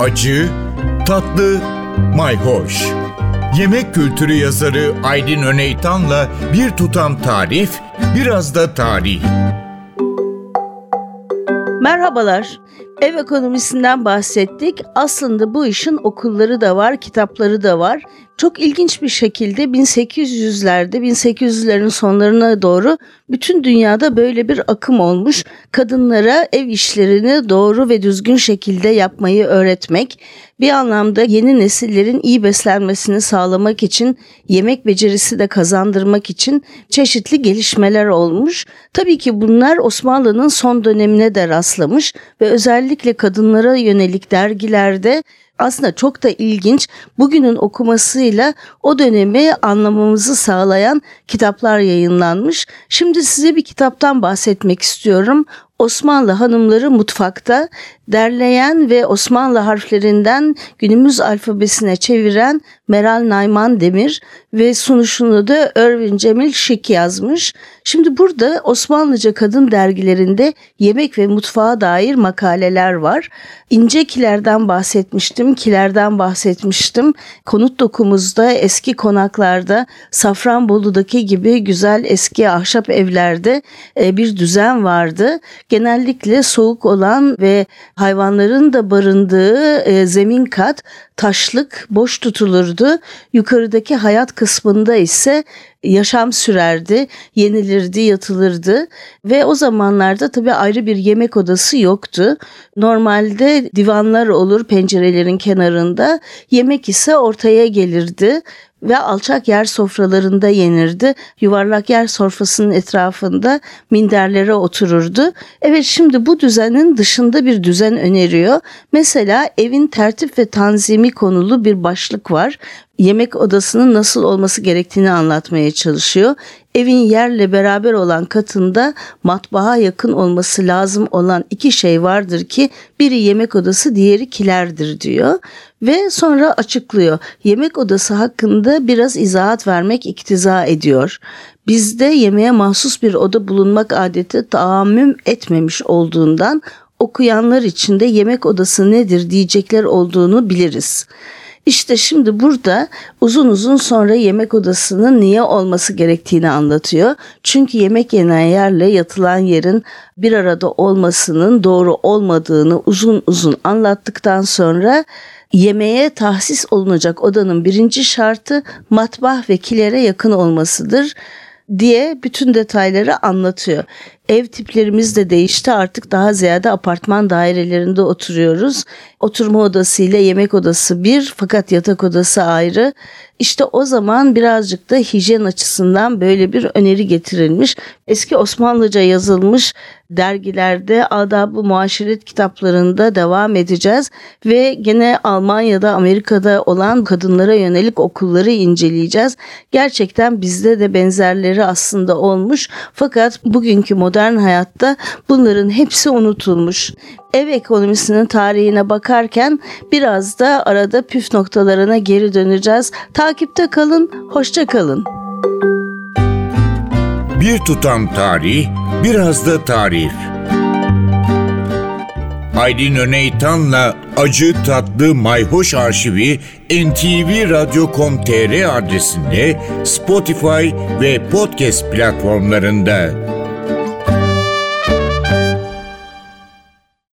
acı, tatlı, mayhoş. Yemek kültürü yazarı Aydın Öneytan'la bir tutam tarif, biraz da tarih. Merhabalar. Ev ekonomisinden bahsettik. Aslında bu işin okulları da var, kitapları da var. Çok ilginç bir şekilde 1800'lerde, 1800'lerin sonlarına doğru bütün dünyada böyle bir akım olmuş. Kadınlara ev işlerini doğru ve düzgün şekilde yapmayı öğretmek, bir anlamda yeni nesillerin iyi beslenmesini sağlamak için, yemek becerisi de kazandırmak için çeşitli gelişmeler olmuş. Tabii ki bunlar Osmanlı'nın son dönemine de rastlamış ve özellikle kadınlara yönelik dergilerde aslında çok da ilginç bugünün okumasıyla o dönemi anlamamızı sağlayan kitaplar yayınlanmış. Şimdi size bir kitaptan bahsetmek istiyorum. Osmanlı hanımları mutfakta derleyen ve Osmanlı harflerinden günümüz alfabesine çeviren Meral Nayman Demir ve sunuşunu da Örvin Cemil Şık yazmış. Şimdi burada Osmanlıca kadın dergilerinde yemek ve mutfağa dair makaleler var. İnce kilerden bahsetmiştim, kilerden bahsetmiştim. Konut dokumuzda, eski konaklarda, Safranbolu'daki gibi güzel eski ahşap evlerde e, bir düzen vardı. Genellikle soğuk olan ve hayvanların da barındığı e, zemin kat taşlık boş tutulurdu. Yukarıdaki hayat kısmında ise yaşam sürerdi, yenilirdi, yatılırdı ve o zamanlarda tabii ayrı bir yemek odası yoktu. Normalde divanlar olur pencerelerin kenarında, yemek ise ortaya gelirdi ve alçak yer sofralarında yenirdi. Yuvarlak yer sofrasının etrafında minderlere otururdu. Evet şimdi bu düzenin dışında bir düzen öneriyor. Mesela evin tertip ve tanzimi konulu bir başlık var yemek odasının nasıl olması gerektiğini anlatmaya çalışıyor. Evin yerle beraber olan katında matbaa yakın olması lazım olan iki şey vardır ki biri yemek odası diğeri kilerdir diyor ve sonra açıklıyor. Yemek odası hakkında biraz izahat vermek iktiza ediyor. Bizde yemeğe mahsus bir oda bulunmak adeti taammüm etmemiş olduğundan okuyanlar için de yemek odası nedir diyecekler olduğunu biliriz. İşte şimdi burada uzun uzun sonra yemek odasının niye olması gerektiğini anlatıyor. Çünkü yemek yenen yerle yatılan yerin bir arada olmasının doğru olmadığını uzun uzun anlattıktan sonra yemeğe tahsis olunacak odanın birinci şartı matbah ve kilere yakın olmasıdır diye bütün detayları anlatıyor. Ev tiplerimiz de değişti. Artık daha ziyade apartman dairelerinde oturuyoruz. Oturma odası ile yemek odası bir fakat yatak odası ayrı. İşte o zaman birazcık da hijyen açısından böyle bir öneri getirilmiş. Eski Osmanlıca yazılmış dergilerde adab-ı muaşeret kitaplarında devam edeceğiz ve gene Almanya'da Amerika'da olan kadınlara yönelik okulları inceleyeceğiz. Gerçekten bizde de benzerleri aslında olmuş fakat bugünkü modern hayatta bunların hepsi unutulmuş. Ev ekonomisinin tarihine bakarken biraz da arada püf noktalarına geri döneceğiz. Takipte kalın, hoşça kalın. Bir tutam tarih, biraz da tarih. Aydın Öneytan'la Acı Tatlı Mayhoş Arşivi ntvradio.com.tr adresinde Spotify ve podcast platformlarında.